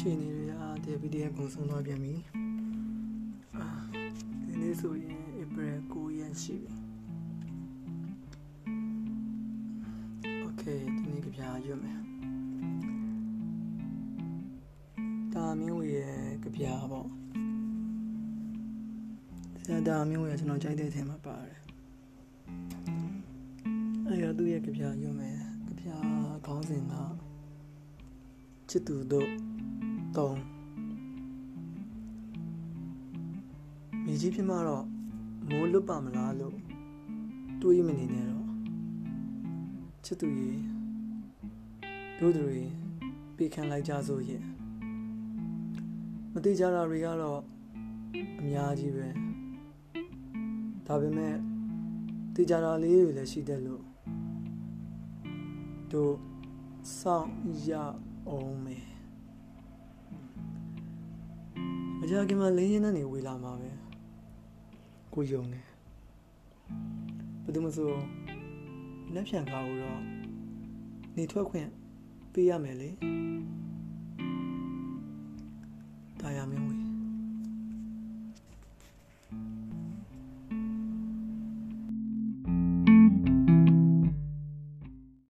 အခြေအနေတွေကဒီ PDF ပုံဆုံးသွားပြန်ပြီအာဒီနေ့ဆိုရင် April 9ရက်ရှိပြီ Okay ဒီနေ့ကြပြရွတ်မယ်တာမင်းဝေရဲ့ကြပြပေါ့ဆရာတာမင်းဝေကကျွန်တော်ကြိုက်တဲ့အထင်မှာပါတယ်အဲ့တော့သူ့ရဲ့ကြပြရွတ်မယ်ကြပြခေါင်းစဉ်ကချစ်သူတို့ 3မြေကြီးဖြစ်မှတော့မိုးလွတ်ပါမလားလို့တွေးမနေနဲ့တော့ချစ်သူရေတို့တွေပေးခံလိုက်ကြစို့ရဲ့မတိကြတာတွေကတော့အများကြီးပဲဒါပေမဲ့တိကြတာလေးတွေလည်းရှိတယ်လို့တို့စောင့်ရအောင်မယ် ကြခင်မှာလင်းရင်နဲ့နေဝေလာမှာပဲကိုယုံတယ်ဘယ်သူမှဆိုလက်ဖြံကားကိုတော့နေထွက်ခွင့်ပေးရမယ်လေ